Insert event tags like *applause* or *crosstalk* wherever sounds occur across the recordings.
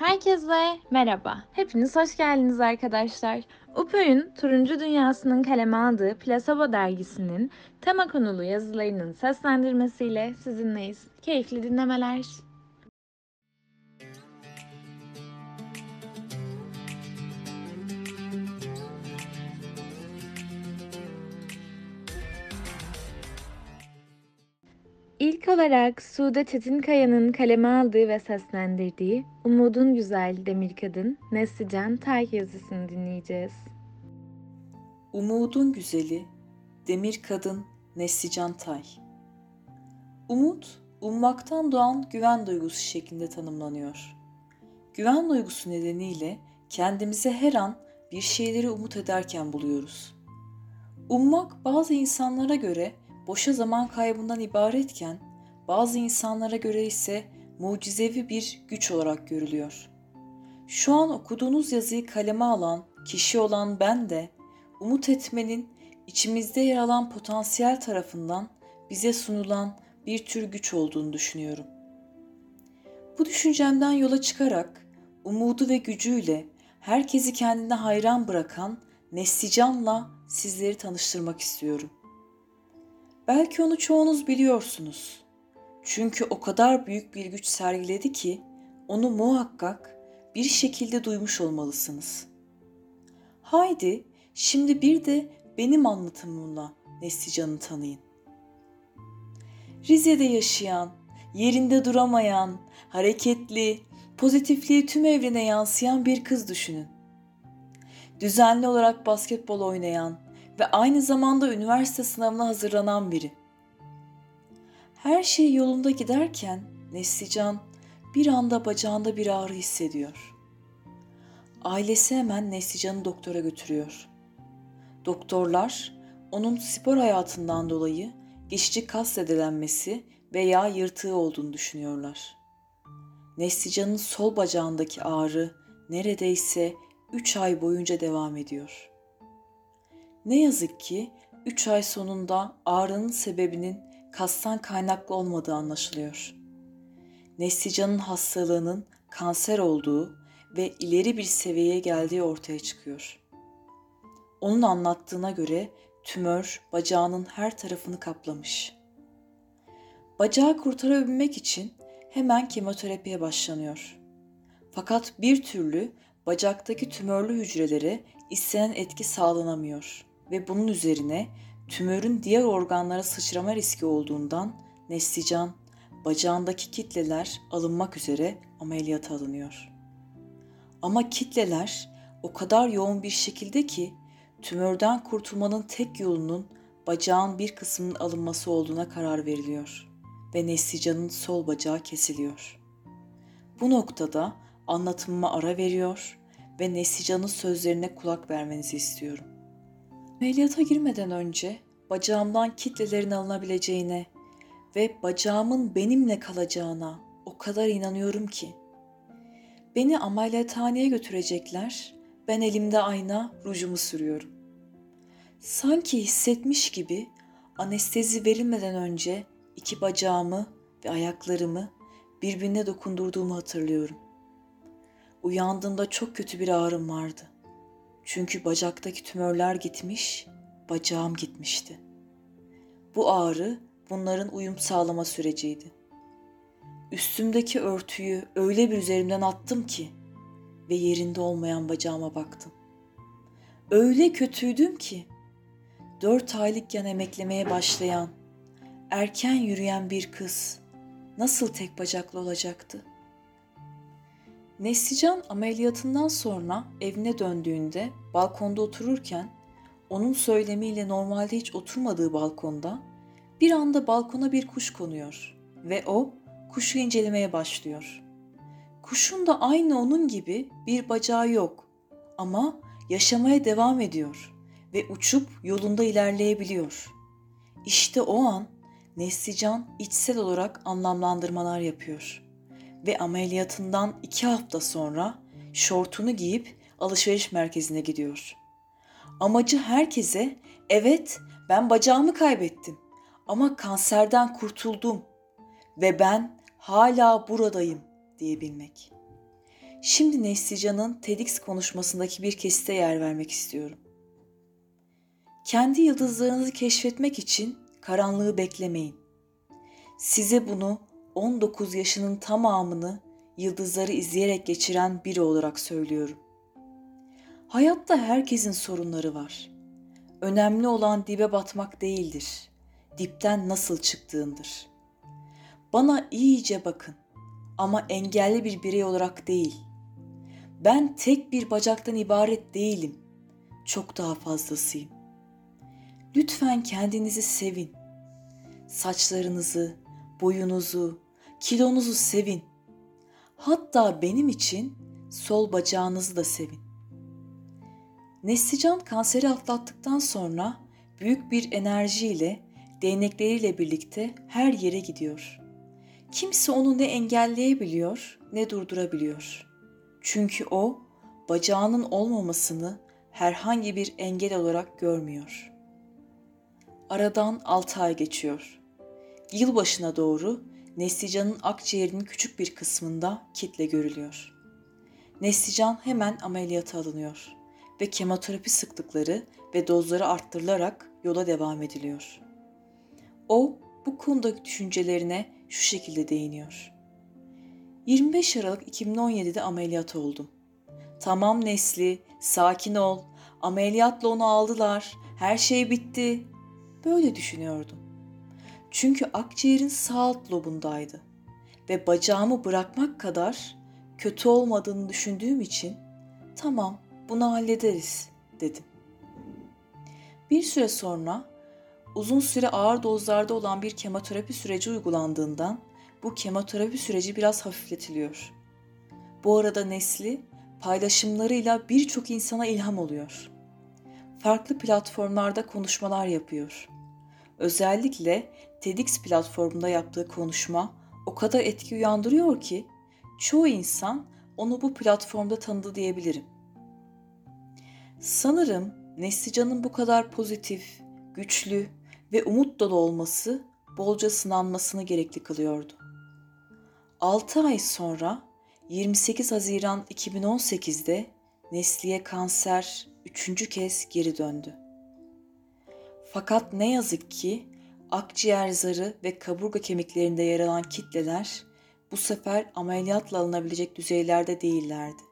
Herkese merhaba. Hepiniz hoş geldiniz arkadaşlar. UPÖ'nün Turuncu Dünyası'nın kaleme aldığı Plasebo dergisinin tema konulu yazılarının seslendirmesiyle sizinleyiz. Keyifli dinlemeler. İlk olarak Sude Çetinkaya'nın kaleme aldığı ve seslendirdiği Umudun Güzel Demir Kadın Neslican Tay yazısını dinleyeceğiz. Umudun güzeli, demir kadın Neslican Tay. Umut, ummaktan doğan güven duygusu şeklinde tanımlanıyor. Güven duygusu nedeniyle kendimize her an bir şeyleri umut ederken buluyoruz. Ummak bazı insanlara göre boşa zaman kaybından ibaretken bazı insanlara göre ise mucizevi bir güç olarak görülüyor. Şu an okuduğunuz yazıyı kaleme alan, kişi olan ben de umut etmenin içimizde yer alan potansiyel tarafından bize sunulan bir tür güç olduğunu düşünüyorum. Bu düşüncemden yola çıkarak umudu ve gücüyle herkesi kendine hayran bırakan Neslican'la sizleri tanıştırmak istiyorum. Belki onu çoğunuz biliyorsunuz. Çünkü o kadar büyük bir güç sergiledi ki onu muhakkak bir şekilde duymuş olmalısınız. Haydi şimdi bir de benim anlatımımla Neslican'ı tanıyın. Rize'de yaşayan, yerinde duramayan, hareketli, pozitifliği tüm evrene yansıyan bir kız düşünün. Düzenli olarak basketbol oynayan ve aynı zamanda üniversite sınavına hazırlanan biri. Her şey yolunda giderken Neslican bir anda bacağında bir ağrı hissediyor. Ailesi hemen Neslican'ı doktora götürüyor. Doktorlar onun spor hayatından dolayı geçici kas zedelenmesi veya yırtığı olduğunu düşünüyorlar. Neslican'ın sol bacağındaki ağrı neredeyse 3 ay boyunca devam ediyor. Ne yazık ki 3 ay sonunda ağrının sebebinin kastan kaynaklı olmadığı anlaşılıyor. Neslican'ın hastalığının kanser olduğu ve ileri bir seviyeye geldiği ortaya çıkıyor. Onun anlattığına göre tümör bacağının her tarafını kaplamış. Bacağı kurtarabilmek için hemen kemoterapiye başlanıyor. Fakat bir türlü bacaktaki tümörlü hücrelere istenen etki sağlanamıyor ve bunun üzerine tümörün diğer organlara sıçrama riski olduğundan Neslican bacağındaki kitleler alınmak üzere ameliyata alınıyor. Ama kitleler o kadar yoğun bir şekilde ki tümörden kurtulmanın tek yolunun bacağın bir kısmının alınması olduğuna karar veriliyor ve Neslican'ın sol bacağı kesiliyor. Bu noktada anlatımıma ara veriyor ve Neslican'ın sözlerine kulak vermenizi istiyorum. Ameliyata girmeden önce bacağımdan kitlelerin alınabileceğine ve bacağımın benimle kalacağına o kadar inanıyorum ki. Beni ameliyathaneye götürecekler. Ben elimde ayna, rujumu sürüyorum. Sanki hissetmiş gibi anestezi verilmeden önce iki bacağımı ve ayaklarımı birbirine dokundurduğumu hatırlıyorum. Uyandığımda çok kötü bir ağrım vardı. Çünkü bacaktaki tümörler gitmiş, bacağım gitmişti. Bu ağrı bunların uyum sağlama süreciydi. Üstümdeki örtüyü öyle bir üzerimden attım ki ve yerinde olmayan bacağıma baktım. Öyle kötüydüm ki dört aylıkken emeklemeye başlayan, erken yürüyen bir kız nasıl tek bacaklı olacaktı? Neslican ameliyatından sonra evine döndüğünde balkonda otururken onun söylemiyle normalde hiç oturmadığı balkonda bir anda balkona bir kuş konuyor ve o kuşu incelemeye başlıyor. Kuşun da aynı onun gibi bir bacağı yok ama yaşamaya devam ediyor ve uçup yolunda ilerleyebiliyor. İşte o an Neslican içsel olarak anlamlandırmalar yapıyor ve ameliyatından iki hafta sonra şortunu giyip alışveriş merkezine gidiyor. Amacı herkese evet ben bacağımı kaybettim ama kanserden kurtuldum ve ben hala buradayım diyebilmek. Şimdi Neslican'ın TEDx konuşmasındaki bir kesite yer vermek istiyorum. Kendi yıldızlarınızı keşfetmek için karanlığı beklemeyin. Size bunu 19 yaşının tamamını yıldızları izleyerek geçiren biri olarak söylüyorum. Hayatta herkesin sorunları var. Önemli olan dibe batmak değildir. Dipten nasıl çıktığındır. Bana iyice bakın ama engelli bir birey olarak değil. Ben tek bir bacaktan ibaret değilim. Çok daha fazlasıyım. Lütfen kendinizi sevin. Saçlarınızı, boyunuzu, kilonuzu sevin. Hatta benim için sol bacağınızı da sevin. Neslican kanseri atlattıktan sonra büyük bir enerjiyle değnekleriyle birlikte her yere gidiyor. Kimse onu ne engelleyebiliyor ne durdurabiliyor. Çünkü o bacağının olmamasını herhangi bir engel olarak görmüyor. Aradan 6 ay geçiyor. Yılbaşına doğru Neslican'ın akciğerinin küçük bir kısmında kitle görülüyor. Neslican hemen ameliyata alınıyor ve kemoterapi sıklıkları ve dozları arttırılarak yola devam ediliyor. O bu konudaki düşüncelerine şu şekilde değiniyor. 25 Aralık 2017'de ameliyat oldum. Tamam Nesli, sakin ol. Ameliyatla onu aldılar. Her şey bitti. Böyle düşünüyordum. Çünkü akciğerin sağ alt lobundaydı ve bacağımı bırakmak kadar kötü olmadığını düşündüğüm için tamam bunu hallederiz dedim. Bir süre sonra uzun süre ağır dozlarda olan bir kemoterapi süreci uygulandığından bu kemoterapi süreci biraz hafifletiliyor. Bu arada Nesli paylaşımlarıyla birçok insana ilham oluyor. Farklı platformlarda konuşmalar yapıyor. Özellikle TEDx platformunda yaptığı konuşma o kadar etki uyandırıyor ki çoğu insan onu bu platformda tanıdı diyebilirim. Sanırım Neslican'ın bu kadar pozitif, güçlü ve umut dolu olması bolca sınanmasını gerekli kılıyordu. 6 ay sonra 28 Haziran 2018'de Nesli'ye kanser üçüncü kez geri döndü. Fakat ne yazık ki akciğer zarı ve kaburga kemiklerinde yer alan kitleler bu sefer ameliyatla alınabilecek düzeylerde değillerdi.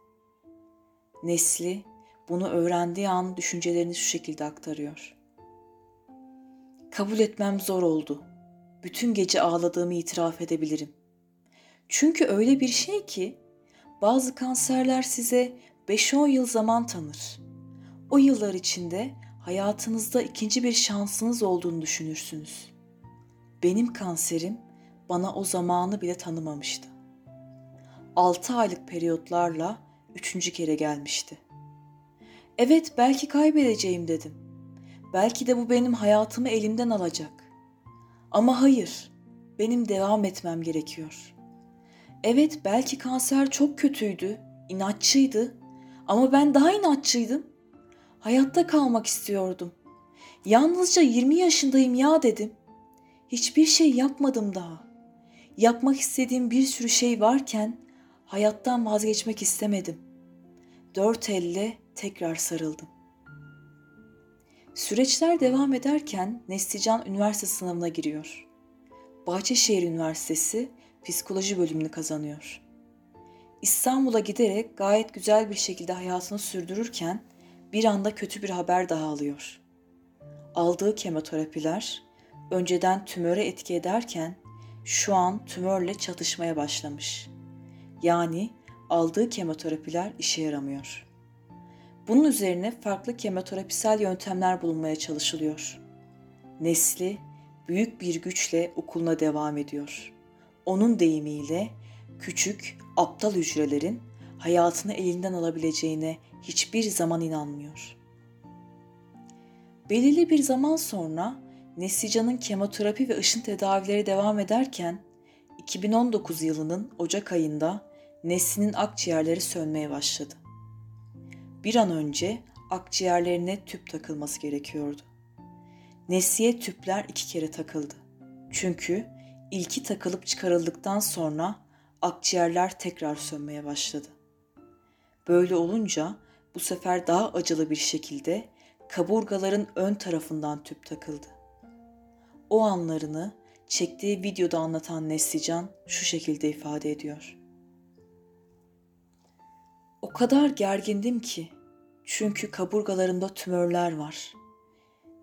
Nesli bunu öğrendiği an düşüncelerini şu şekilde aktarıyor. Kabul etmem zor oldu. Bütün gece ağladığımı itiraf edebilirim. Çünkü öyle bir şey ki bazı kanserler size 5-10 yıl zaman tanır. O yıllar içinde hayatınızda ikinci bir şansınız olduğunu düşünürsünüz. Benim kanserim bana o zamanı bile tanımamıştı. 6 aylık periyotlarla üçüncü kere gelmişti. Evet belki kaybedeceğim dedim. Belki de bu benim hayatımı elimden alacak. Ama hayır, benim devam etmem gerekiyor. Evet belki kanser çok kötüydü, inatçıydı ama ben daha inatçıydım. Hayatta kalmak istiyordum. Yalnızca 20 yaşındayım ya dedim. Hiçbir şey yapmadım daha. Yapmak istediğim bir sürü şey varken hayattan vazgeçmek istemedim. Dört elle tekrar sarıldım. Süreçler devam ederken Neslican üniversite sınavına giriyor. Bahçeşehir Üniversitesi psikoloji bölümünü kazanıyor. İstanbul'a giderek gayet güzel bir şekilde hayatını sürdürürken bir anda kötü bir haber daha alıyor. Aldığı kemoterapiler önceden tümöre etki ederken şu an tümörle çatışmaya başlamış. Yani aldığı kemoterapiler işe yaramıyor. Bunun üzerine farklı kemoterapisel yöntemler bulunmaya çalışılıyor. Nesli büyük bir güçle okuluna devam ediyor. Onun deyimiyle küçük, aptal hücrelerin hayatını elinden alabileceğine hiçbir zaman inanmıyor. Belirli bir zaman sonra Neslican'ın kemoterapi ve ışın tedavileri devam ederken 2019 yılının Ocak ayında Nesli'nin akciğerleri sönmeye başladı. Bir an önce akciğerlerine tüp takılması gerekiyordu. Nesli'ye tüpler iki kere takıldı. Çünkü ilki takılıp çıkarıldıktan sonra akciğerler tekrar sönmeye başladı. Böyle olunca bu sefer daha acılı bir şekilde kaburgaların ön tarafından tüp takıldı. O anlarını çektiği videoda anlatan Neslican şu şekilde ifade ediyor. O kadar gergindim ki çünkü kaburgalarımda tümörler var.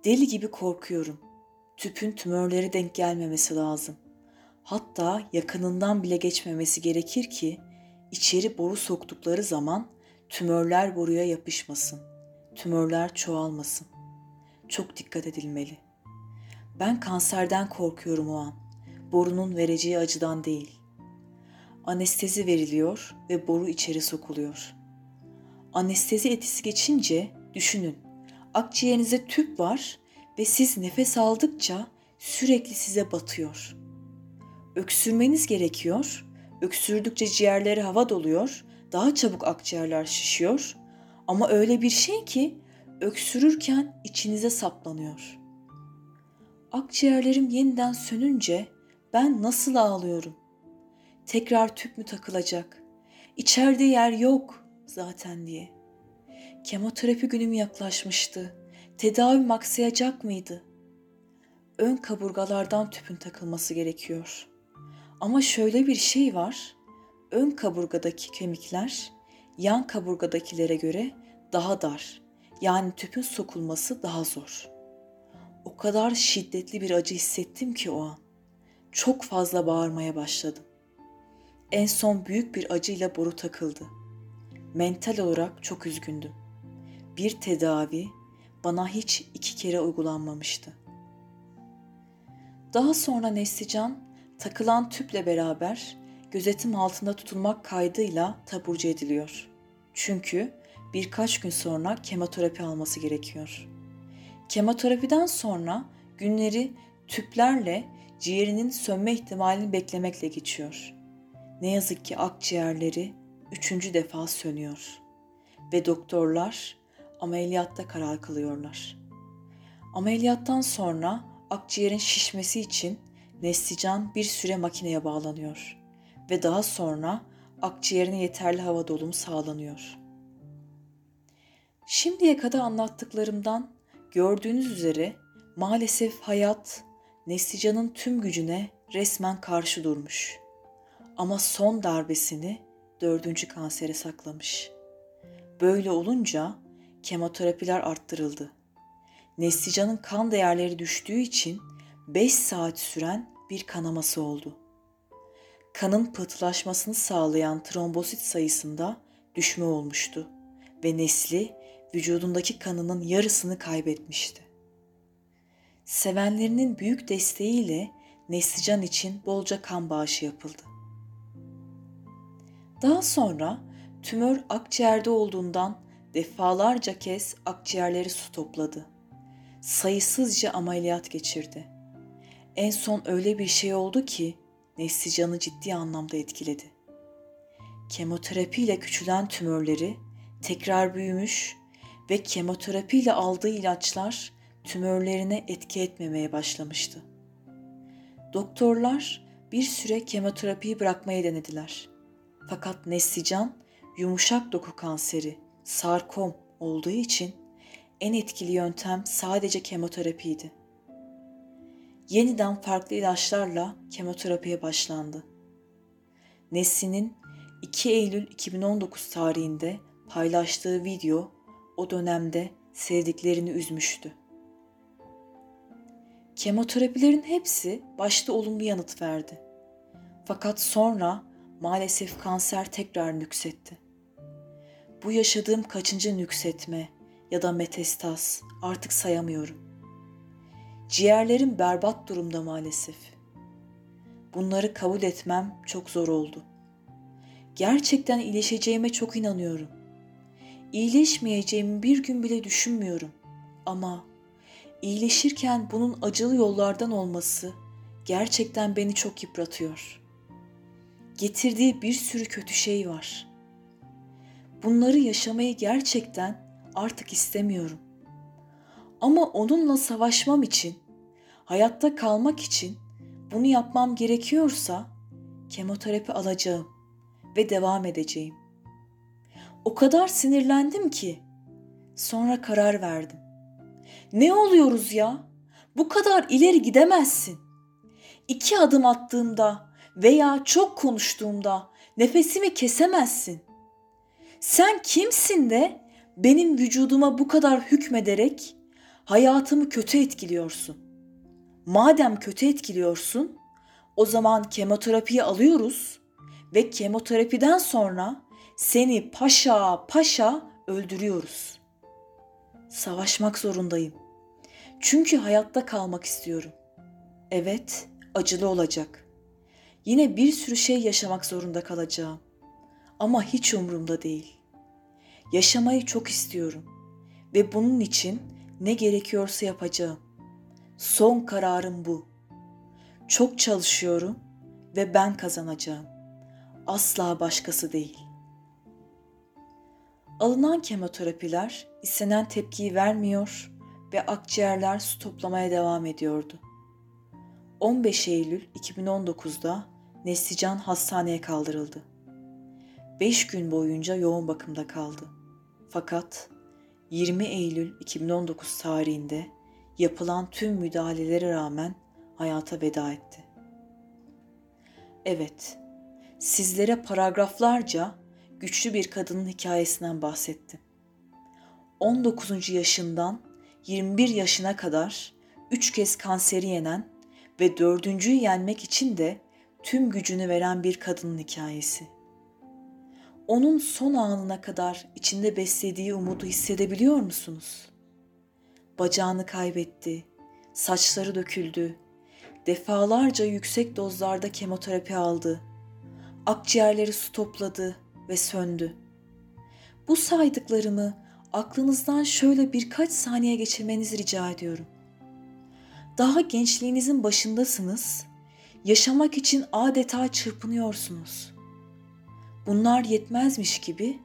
Deli gibi korkuyorum. Tüpün tümörleri denk gelmemesi lazım. Hatta yakınından bile geçmemesi gerekir ki içeri boru soktukları zaman tümörler boruya yapışmasın. Tümörler çoğalmasın. Çok dikkat edilmeli. Ben kanserden korkuyorum o an. Borunun vereceği acıdan değil. Anestezi veriliyor ve boru içeri sokuluyor. Anestezi etkisi geçince düşünün. Akciğerinize tüp var ve siz nefes aldıkça sürekli size batıyor. Öksürmeniz gerekiyor. Öksürdükçe ciğerleri hava doluyor. Daha çabuk akciğerler şişiyor. Ama öyle bir şey ki öksürürken içinize saplanıyor. Akciğerlerim yeniden sönünce ben nasıl ağlıyorum? Tekrar tüp mü takılacak? İçeride yer yok zaten diye. Kemoterapi günüm yaklaşmıştı. Tedavi aksayacak mıydı? Ön kaburgalardan tüpün takılması gerekiyor. Ama şöyle bir şey var. Ön kaburgadaki kemikler yan kaburgadakilere göre daha dar. Yani tüpün sokulması daha zor. O kadar şiddetli bir acı hissettim ki o an. Çok fazla bağırmaya başladım. En son büyük bir acıyla boru takıldı. Mental olarak çok üzgündüm. Bir tedavi bana hiç iki kere uygulanmamıştı. Daha sonra Neslican takılan tüple beraber gözetim altında tutulmak kaydıyla taburcu ediliyor. Çünkü birkaç gün sonra kemoterapi alması gerekiyor. Kemoterapiden sonra günleri tüplerle ciğerinin sönme ihtimalini beklemekle geçiyor. Ne yazık ki akciğerleri üçüncü defa sönüyor ve doktorlar ameliyatta karar kılıyorlar. Ameliyattan sonra akciğerin şişmesi için Neslican bir süre makineye bağlanıyor ve daha sonra akciğerine yeterli hava dolumu sağlanıyor. Şimdiye kadar anlattıklarımdan gördüğünüz üzere maalesef hayat Neslican'ın tüm gücüne resmen karşı durmuş. Ama son darbesini dördüncü kansere saklamış. Böyle olunca kemoterapiler arttırıldı. Neslican'ın kan değerleri düştüğü için 5 saat süren bir kanaması oldu. Kanın pıhtılaşmasını sağlayan trombosit sayısında düşme olmuştu ve Nesli vücudundaki kanının yarısını kaybetmişti. Sevenlerinin büyük desteğiyle Neslican için bolca kan bağışı yapıldı. Daha sonra tümör akciğerde olduğundan defalarca kez akciğerleri su topladı. Sayısızca ameliyat geçirdi. En son öyle bir şey oldu ki Neslican'ı ciddi anlamda etkiledi. Kemoterapiyle küçülen tümörleri tekrar büyümüş ve kemoterapiyle aldığı ilaçlar tümörlerine etki etmemeye başlamıştı. Doktorlar bir süre kemoterapiyi bırakmayı denediler. Fakat Neslican yumuşak doku kanseri, sarkom olduğu için en etkili yöntem sadece kemoterapiydi. Yeniden farklı ilaçlarla kemoterapiye başlandı. Nesli'nin 2 Eylül 2019 tarihinde paylaştığı video o dönemde sevdiklerini üzmüştü. Kemoterapilerin hepsi başta olumlu yanıt verdi. Fakat sonra maalesef kanser tekrar nüksetti. Bu yaşadığım kaçıncı nüksetme ya da metastaz artık sayamıyorum. Ciğerlerim berbat durumda maalesef. Bunları kabul etmem çok zor oldu. Gerçekten iyileşeceğime çok inanıyorum. İyileşmeyeceğimi bir gün bile düşünmüyorum. Ama iyileşirken bunun acılı yollardan olması gerçekten beni çok yıpratıyor. Getirdiği bir sürü kötü şey var. Bunları yaşamayı gerçekten artık istemiyorum. Ama onunla savaşmam için, hayatta kalmak için bunu yapmam gerekiyorsa kemoterapi alacağım ve devam edeceğim. O kadar sinirlendim ki. Sonra karar verdim. Ne oluyoruz ya? Bu kadar ileri gidemezsin. İki adım attığımda veya çok konuştuğumda nefesimi kesemezsin. Sen kimsin de benim vücuduma bu kadar hükmederek hayatımı kötü etkiliyorsun? Madem kötü etkiliyorsun, o zaman kemoterapiyi alıyoruz ve kemoterapiden sonra seni paşa paşa öldürüyoruz. Savaşmak zorundayım. Çünkü hayatta kalmak istiyorum. Evet, acılı olacak. Yine bir sürü şey yaşamak zorunda kalacağım. Ama hiç umurumda değil. Yaşamayı çok istiyorum ve bunun için ne gerekiyorsa yapacağım. Son kararım bu. Çok çalışıyorum ve ben kazanacağım. Asla başkası değil. Alınan kemoterapiler istenen tepkiyi vermiyor ve akciğerler su toplamaya devam ediyordu. 15 Eylül 2019'da Neslican hastaneye kaldırıldı. 5 gün boyunca yoğun bakımda kaldı. Fakat 20 Eylül 2019 tarihinde yapılan tüm müdahalelere rağmen hayata veda etti. Evet, sizlere paragraflarca güçlü bir kadının hikayesinden bahsettim. 19. yaşından 21 yaşına kadar 3 kez kanseri yenen ve dördüncüyü yenmek için de tüm gücünü veren bir kadının hikayesi. Onun son anına kadar içinde beslediği umudu hissedebiliyor musunuz? Bacağını kaybetti, saçları döküldü, defalarca yüksek dozlarda kemoterapi aldı, akciğerleri su topladı ve söndü. Bu saydıklarımı aklınızdan şöyle birkaç saniye geçirmenizi rica ediyorum. Daha gençliğinizin başındasınız, yaşamak için adeta çırpınıyorsunuz. Bunlar yetmezmiş gibi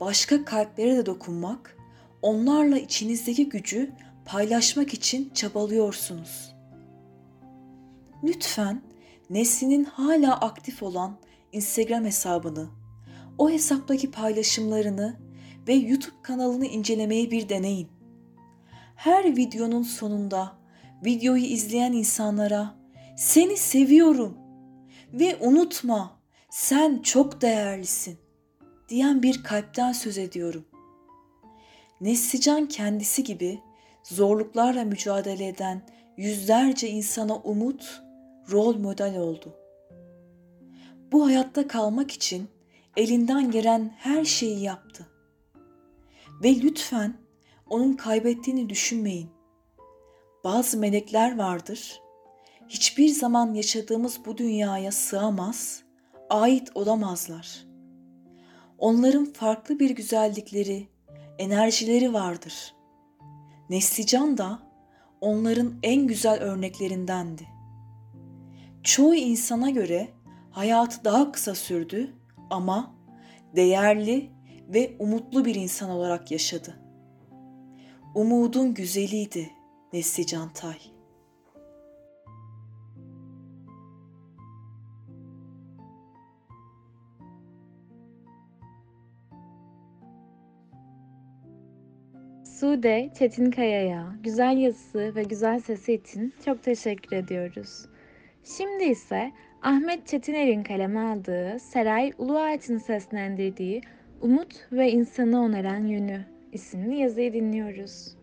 başka kalplere de dokunmak, onlarla içinizdeki gücü paylaşmak için çabalıyorsunuz. Lütfen Nesli'nin hala aktif olan Instagram hesabını, o hesaptaki paylaşımlarını ve YouTube kanalını incelemeyi bir deneyin. Her videonun sonunda videoyu izleyen insanlara seni seviyorum ve unutma sen çok değerlisin diyen bir kalpten söz ediyorum. Neslican kendisi gibi zorluklarla mücadele eden yüzlerce insana umut, rol model oldu. Bu hayatta kalmak için elinden gelen her şeyi yaptı. Ve lütfen onun kaybettiğini düşünmeyin. Bazı melekler vardır. Hiçbir zaman yaşadığımız bu dünyaya sığamaz, ait olamazlar. Onların farklı bir güzellikleri, enerjileri vardır. Neslican da onların en güzel örneklerindendi. Çoğu insana göre hayatı daha kısa sürdü ama değerli ve umutlu bir insan olarak yaşadı. Umudun güzeliydi Neslican Tay. Sude Çetinkaya'ya güzel yazısı ve güzel sesi için çok teşekkür ediyoruz. Şimdi ise Ahmet Çetiner'in kaleme aldığı Seray Uluağaç'ın seslendirdiği Umut ve İnsanı Onaran Yönü isimli yazıyı dinliyoruz.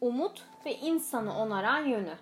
Umut ve insanı onaran yönü.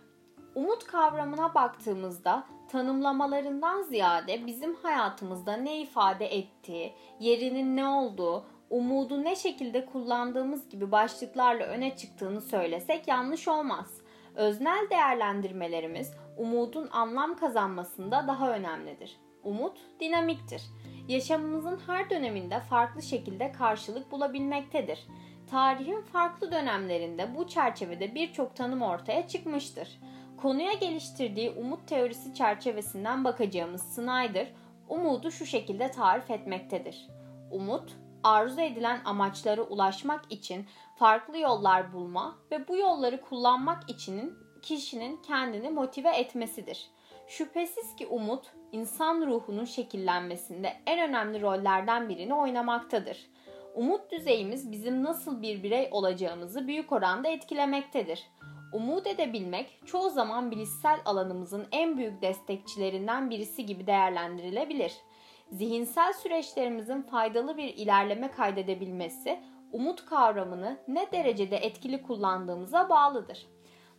Umut kavramına baktığımızda tanımlamalarından ziyade bizim hayatımızda ne ifade ettiği, yerinin ne olduğu, umudu ne şekilde kullandığımız gibi başlıklarla öne çıktığını söylesek yanlış olmaz. Öznel değerlendirmelerimiz umudun anlam kazanmasında daha önemlidir. Umut dinamiktir. Yaşamımızın her döneminde farklı şekilde karşılık bulabilmektedir. Tarihin farklı dönemlerinde bu çerçevede birçok tanım ortaya çıkmıştır. Konuya geliştirdiği umut teorisi çerçevesinden bakacağımız Snyder, umudu şu şekilde tarif etmektedir. Umut, arzu edilen amaçlara ulaşmak için farklı yollar bulma ve bu yolları kullanmak için kişinin kendini motive etmesidir. Şüphesiz ki umut, insan ruhunun şekillenmesinde en önemli rollerden birini oynamaktadır. Umut düzeyimiz bizim nasıl bir birey olacağımızı büyük oranda etkilemektedir. Umut edebilmek çoğu zaman bilişsel alanımızın en büyük destekçilerinden birisi gibi değerlendirilebilir. Zihinsel süreçlerimizin faydalı bir ilerleme kaydedebilmesi, umut kavramını ne derecede etkili kullandığımıza bağlıdır.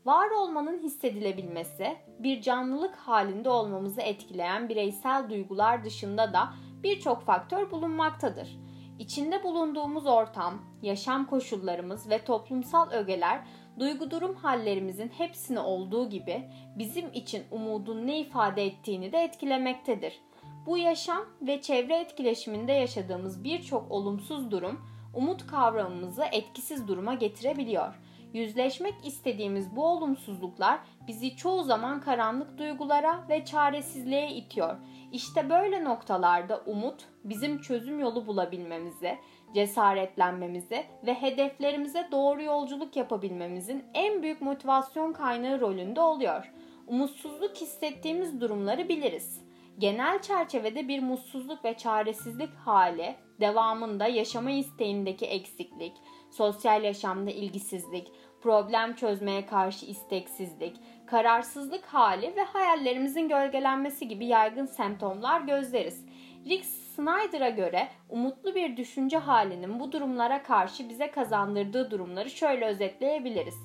Var olmanın hissedilebilmesi, bir canlılık halinde olmamızı etkileyen bireysel duygular dışında da birçok faktör bulunmaktadır. İçinde bulunduğumuz ortam, yaşam koşullarımız ve toplumsal ögeler duygu durum hallerimizin hepsini olduğu gibi bizim için umudun ne ifade ettiğini de etkilemektedir. Bu yaşam ve çevre etkileşiminde yaşadığımız birçok olumsuz durum umut kavramımızı etkisiz duruma getirebiliyor. Yüzleşmek istediğimiz bu olumsuzluklar bizi çoğu zaman karanlık duygulara ve çaresizliğe itiyor. İşte böyle noktalarda umut bizim çözüm yolu bulabilmemizi, cesaretlenmemizi ve hedeflerimize doğru yolculuk yapabilmemizin en büyük motivasyon kaynağı rolünde oluyor. Umutsuzluk hissettiğimiz durumları biliriz. Genel çerçevede bir mutsuzluk ve çaresizlik hali, devamında yaşama isteğindeki eksiklik, sosyal yaşamda ilgisizlik, problem çözmeye karşı isteksizlik, kararsızlık hali ve hayallerimizin gölgelenmesi gibi yaygın semptomlar gözleriz. Rick Snyder'a göre umutlu bir düşünce halinin bu durumlara karşı bize kazandırdığı durumları şöyle özetleyebiliriz.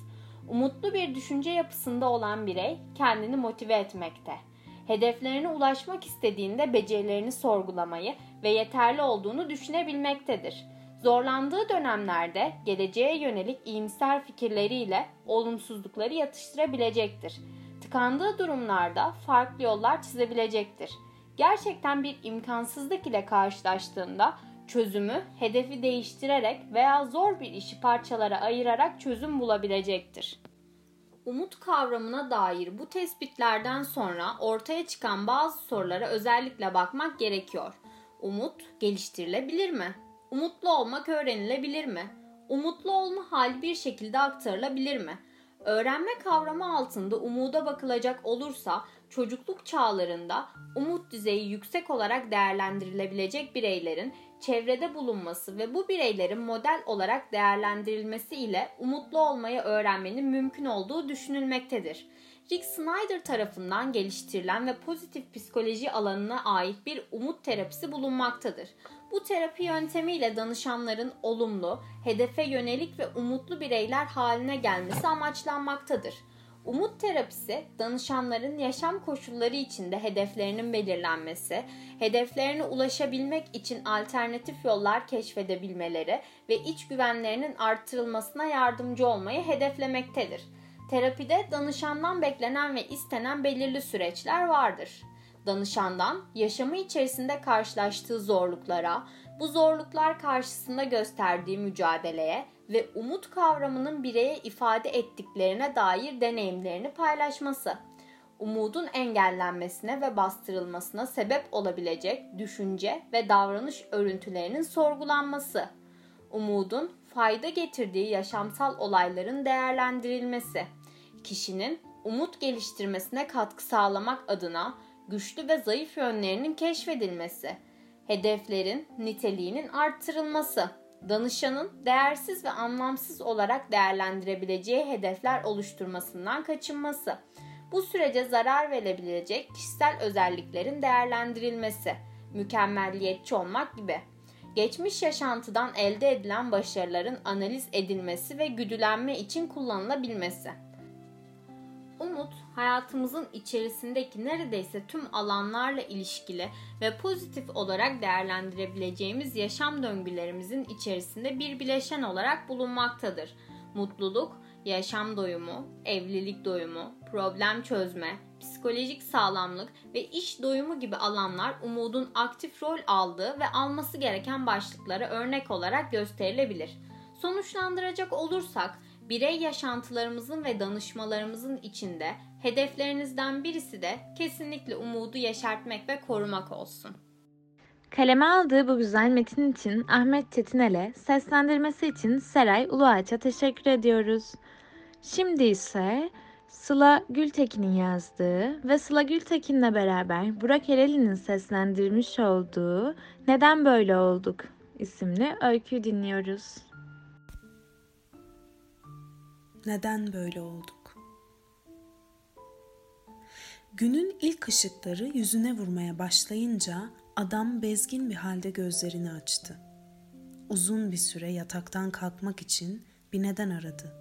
Umutlu bir düşünce yapısında olan birey kendini motive etmekte. Hedeflerine ulaşmak istediğinde becerilerini sorgulamayı ve yeterli olduğunu düşünebilmektedir. Zorlandığı dönemlerde geleceğe yönelik iyimser fikirleriyle olumsuzlukları yatıştırabilecektir. Tıkandığı durumlarda farklı yollar çizebilecektir. Gerçekten bir imkansızlık ile karşılaştığında çözümü hedefi değiştirerek veya zor bir işi parçalara ayırarak çözüm bulabilecektir. Umut kavramına dair bu tespitlerden sonra ortaya çıkan bazı sorulara özellikle bakmak gerekiyor. Umut geliştirilebilir mi? Umutlu olmak öğrenilebilir mi? Umutlu olma hali bir şekilde aktarılabilir mi? Öğrenme kavramı altında umuda bakılacak olursa çocukluk çağlarında umut düzeyi yüksek olarak değerlendirilebilecek bireylerin çevrede bulunması ve bu bireylerin model olarak değerlendirilmesi ile umutlu olmayı öğrenmenin mümkün olduğu düşünülmektedir. Rick Snyder tarafından geliştirilen ve pozitif psikoloji alanına ait bir umut terapisi bulunmaktadır. Bu terapi yöntemiyle danışanların olumlu, hedefe yönelik ve umutlu bireyler haline gelmesi amaçlanmaktadır. Umut terapisi, danışanların yaşam koşulları içinde hedeflerinin belirlenmesi, hedeflerine ulaşabilmek için alternatif yollar keşfedebilmeleri ve iç güvenlerinin artırılmasına yardımcı olmayı hedeflemektedir. Terapide danışandan beklenen ve istenen belirli süreçler vardır. Danışandan yaşamı içerisinde karşılaştığı zorluklara, bu zorluklar karşısında gösterdiği mücadeleye ve umut kavramının bireye ifade ettiklerine dair deneyimlerini paylaşması, umudun engellenmesine ve bastırılmasına sebep olabilecek düşünce ve davranış örüntülerinin sorgulanması, umudun fayda getirdiği yaşamsal olayların değerlendirilmesi, kişinin umut geliştirmesine katkı sağlamak adına güçlü ve zayıf yönlerinin keşfedilmesi, hedeflerin niteliğinin arttırılması, danışanın değersiz ve anlamsız olarak değerlendirebileceği hedefler oluşturmasından kaçınması, bu sürece zarar verebilecek kişisel özelliklerin değerlendirilmesi, mükemmelliyetçi olmak gibi. Geçmiş yaşantıdan elde edilen başarıların analiz edilmesi ve güdülenme için kullanılabilmesi. Umut, hayatımızın içerisindeki neredeyse tüm alanlarla ilişkili ve pozitif olarak değerlendirebileceğimiz yaşam döngülerimizin içerisinde bir bileşen olarak bulunmaktadır. Mutluluk, yaşam doyumu, evlilik doyumu, problem çözme, psikolojik sağlamlık ve iş doyumu gibi alanlar umudun aktif rol aldığı ve alması gereken başlıklara örnek olarak gösterilebilir. Sonuçlandıracak olursak birey yaşantılarımızın ve danışmalarımızın içinde hedeflerinizden birisi de kesinlikle umudu yeşertmek ve korumak olsun. Kaleme aldığı bu güzel metin için Ahmet Çetinel'e, seslendirmesi için Seray Uluağaç'a teşekkür ediyoruz. Şimdi ise Sıla Gültekin'in yazdığı ve Sıla Gültekin'le beraber Burak Ereli'nin seslendirmiş olduğu Neden Böyle Olduk isimli öyküyü dinliyoruz. Neden böyle olduk? Günün ilk ışıkları yüzüne vurmaya başlayınca adam bezgin bir halde gözlerini açtı. Uzun bir süre yataktan kalkmak için bir neden aradı.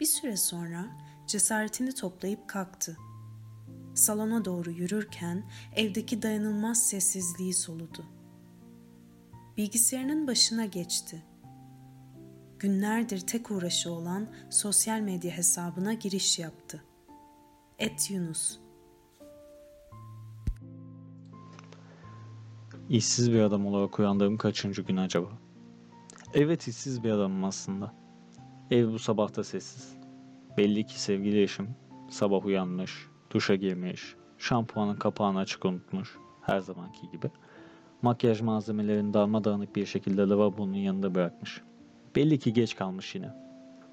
Bir süre sonra cesaretini toplayıp kalktı. Salona doğru yürürken evdeki dayanılmaz sessizliği soludu. Bilgisayarının başına geçti. Günlerdir tek uğraşı olan sosyal medya hesabına giriş yaptı. Et Yunus İşsiz bir adam olarak uyandığım kaçıncı gün acaba? Evet işsiz bir adamım aslında. Ev bu sabah da sessiz. Belli ki sevgili eşim sabah uyanmış, duşa girmiş, şampuanın kapağını açık unutmuş her zamanki gibi. Makyaj malzemelerini darmadağınık bir şekilde lavabonun yanında bırakmış. Belli ki geç kalmış yine.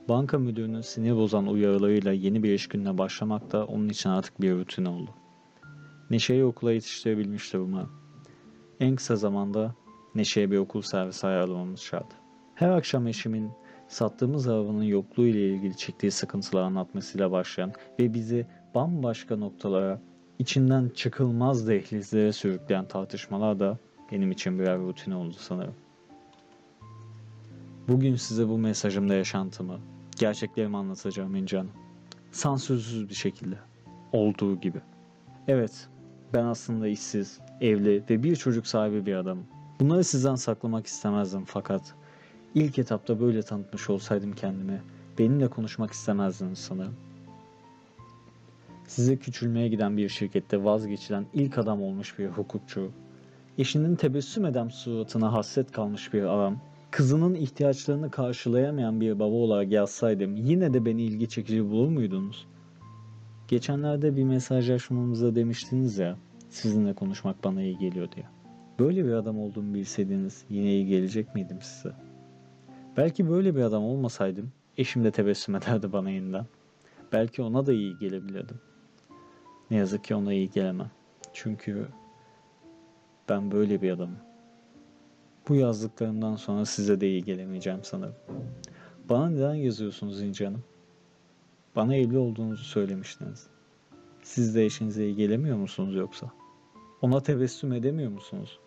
Banka müdürünün sinir bozan uyarılarıyla yeni bir iş gününe başlamak da onun için artık bir rutin oldu. Neşe'yi okula yetiştirebilmiştir umarım. En kısa zamanda Neşe'ye bir okul servisi ayarlamamız şart. Her akşam eşimin sattığımız arabanın yokluğu ile ilgili çektiği sıkıntıları anlatmasıyla başlayan ve bizi bambaşka noktalara, içinden çıkılmaz dehlizlere sürükleyen tartışmalar da benim için birer rutin oldu sanırım. Bugün size bu mesajımda yaşantımı, gerçeklerimi anlatacağım İnce Hanım. Sansürsüz bir şekilde. Olduğu gibi. Evet, ben aslında işsiz, evli ve bir çocuk sahibi bir adamım. Bunları sizden saklamak istemezdim fakat ilk etapta böyle tanıtmış olsaydım kendimi benimle konuşmak istemezdiniz sanırım. Size küçülmeye giden bir şirkette vazgeçilen ilk adam olmuş bir hukukçu, eşinin tebessüm eden suratına hasret kalmış bir adam, kızının ihtiyaçlarını karşılayamayan bir baba olarak yazsaydım yine de beni ilgi çekici bulur muydunuz? Geçenlerde bir mesajlaşmamızda demiştiniz ya, sizinle konuşmak bana iyi geliyor diye. Böyle bir adam olduğumu bilseydiniz yine iyi gelecek miydim size? Belki böyle bir adam olmasaydım eşim de tebessüm ederdi bana yeniden. Belki ona da iyi gelebilirdim. Ne yazık ki ona iyi gelemem. Çünkü ben böyle bir adamım. Bu yazdıklarımdan sonra size de iyi gelemeyeceğim sanırım. Bana neden yazıyorsunuz İnci Hanım? Bana evli olduğunuzu söylemiştiniz. Siz de eşinize iyi gelemiyor musunuz yoksa? Ona tebessüm edemiyor musunuz?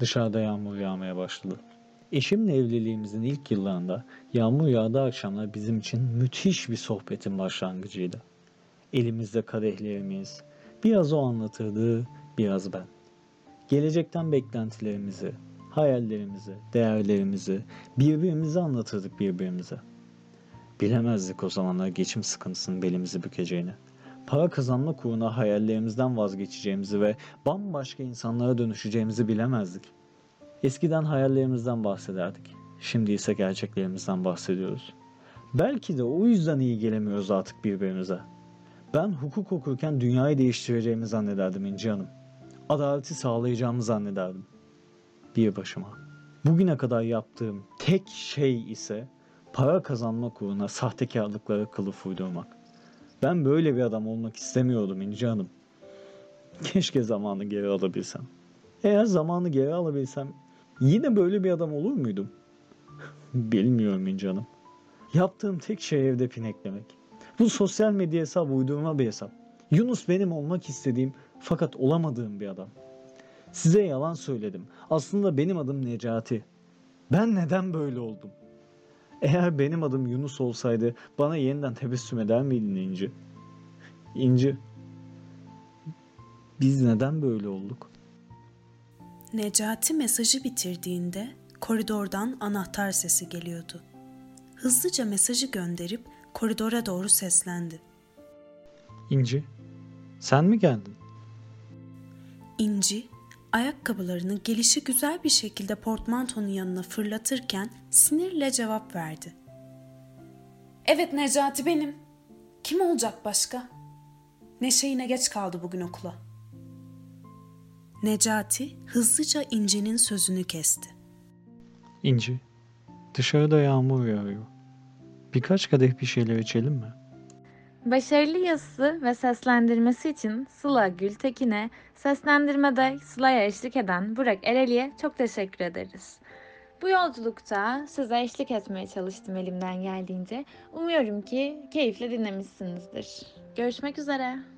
Dışarıda yağmur yağmaya başladı. Eşimle evliliğimizin ilk yıllarında yağmur yağdığı akşamlar bizim için müthiş bir sohbetin başlangıcıydı. Elimizde kadehlerimiz, biraz o anlatırdı, biraz ben. Gelecekten beklentilerimizi, hayallerimizi, değerlerimizi birbirimize anlatırdık birbirimize. Bilemezdik o zamanlar geçim sıkıntısının belimizi bükeceğini. Para kazanma uğruna hayallerimizden vazgeçeceğimizi ve bambaşka insanlara dönüşeceğimizi bilemezdik. Eskiden hayallerimizden bahsederdik. Şimdi ise gerçeklerimizden bahsediyoruz. Belki de o yüzden iyi gelemiyoruz artık birbirimize. Ben hukuk okurken dünyayı değiştireceğimi zannederdim İnci Hanım. Adaleti sağlayacağımı zannederdim. Bir başıma. Bugüne kadar yaptığım tek şey ise para kazanmak uğruna sahtekarlıklara kılıf uydurmak. Ben böyle bir adam olmak istemiyordum İnci Hanım. Keşke zamanı geri alabilsem. Eğer zamanı geri alabilsem yine böyle bir adam olur muydum? *laughs* Bilmiyorum İnci Hanım. Yaptığım tek şey evde pineklemek. Bu sosyal medya hesabı uydurma bir hesap. Yunus benim olmak istediğim fakat olamadığım bir adam. Size yalan söyledim. Aslında benim adım Necati. Ben neden böyle oldum? Eğer benim adım Yunus olsaydı bana yeniden tebessüm eder miydin İnci? İnci. Biz neden böyle olduk? Necati mesajı bitirdiğinde koridordan anahtar sesi geliyordu. Hızlıca mesajı gönderip koridora doğru seslendi. İnci. Sen mi geldin? İnci ayakkabılarını gelişi güzel bir şekilde portmantonun yanına fırlatırken sinirle cevap verdi. Evet Necati benim. Kim olacak başka? Neşe yine geç kaldı bugün okula. Necati hızlıca İnci'nin sözünü kesti. İnci. Dışarıda yağmur yağıyor. Birkaç kadeh bir şeyler içelim mi? Başarılı yazısı ve seslendirmesi için Sıla Gültekin'e, seslendirmede Sıla'ya eşlik eden Burak Ereli'ye çok teşekkür ederiz. Bu yolculukta size eşlik etmeye çalıştım elimden geldiğince. Umuyorum ki keyifle dinlemişsinizdir. Görüşmek üzere.